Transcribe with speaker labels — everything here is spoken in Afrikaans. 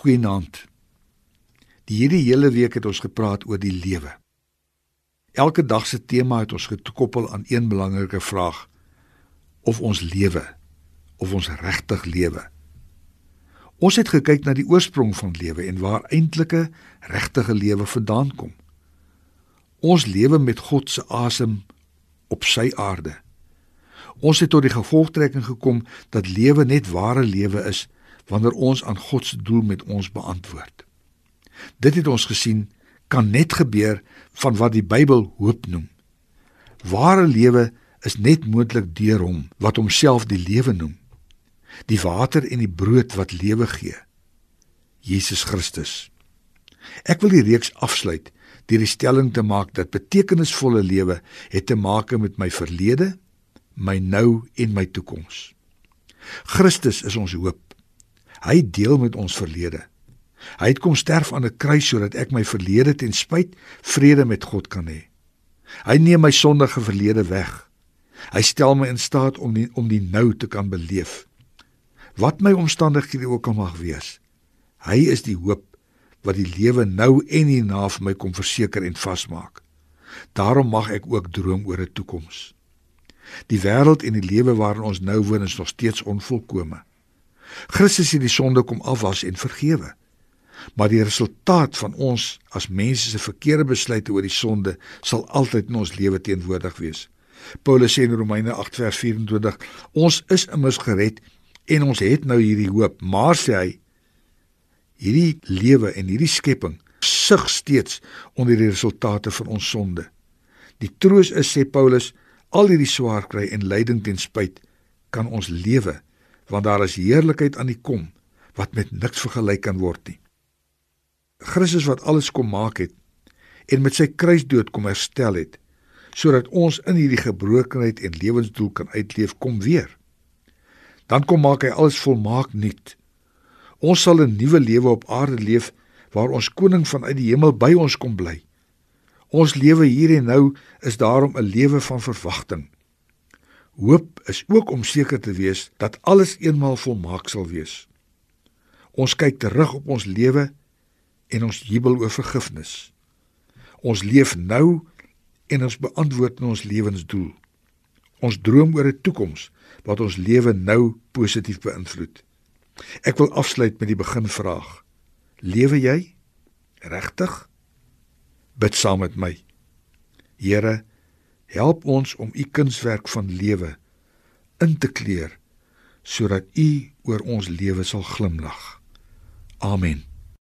Speaker 1: Goeienaand. Die hierdie hele week het ons gepraat oor die lewe. Elke dag se tema het ons gekoppel aan een belangrike vraag: of ons lewe, of ons regtig lewe. Ons het gekyk na die oorsprong van lewe en waar eintlike regtige lewe vandaan kom. Ons lewe met God se asem op sy aarde. Ons het tot die gevolgtrekking gekom dat lewe net ware lewe is wanneer ons aan God se doel met ons beantwoord. Dit het ons gesien kan net gebeur van wat die Bybel hoop noem. Ware lewe is net moontlik deur hom wat homself die lewe noem. Die water en die brood wat lewe gee. Jesus Christus. Ek wil die reeks afsluit deur die stelling te maak dat betekenisvolle lewe het te maak met my verlede, my nou en my toekoms. Christus is ons hoop. Hy deel met ons verlede. Hy het kom sterf aan 'n kruis sodat ek my verlede ten spyt vrede met God kan hê. Hy neem my sondige verlede weg. Hy stel my in staat om die, om die nou te kan beleef. Wat my omstandighede ook al mag wees. Hy is die hoop wat die lewe nou en hierna vir my kom verseker en vasmaak. Daarom mag ek ook droom oor 'n toekoms. Die wêreld en die lewe waarin ons nou woon is nog steeds onvolkome. Christus het die sonde kom afwas en vergewe. Maar die resultaat van ons as mense se verkeerde besluite oor die sonde sal altyd in ons lewe teenwoordig wees. Paulus sê in Romeine 8:24, ons is immers gered en ons het nou hierdie hoop, maar sê hy hierdie lewe en hierdie skepping sug steeds onder die resultate van ons sonde. Die troos is sê Paulus, al hierdie swaar kry en lyding ten spyt kan ons lewe want daar is heerlikheid aan die kom wat met niks vergelyk kan word nie. Christus wat alles kom maak het en met sy kruisdood kom herstel het sodat ons in hierdie gebrokenheid en lewensdoel kan uitleef kom weer. Dan kom maak hy alles volmaak nuut. Ons sal 'n nuwe lewe op aarde leef waar ons koning vanuit die hemel by ons kom bly. Ons lewe hier en nou is daarom 'n lewe van verwagting. Hoop is ook om seker te wees dat alles eenmaal volmaak sal wees. Ons kyk terug op ons lewe en ons jubel oor vergifnis. Ons leef nou en ons beantwoord ons lewensdoel. Ons droom oor 'n toekoms wat ons lewe nou positief beïnvloed. Ek wil afsluit met die beginvraag. Lewe jy regtig? Bid saam met my. Here, help ons om u kunswerk van lewe in te kleur sodat u oor ons lewe sal glimlag. Amen.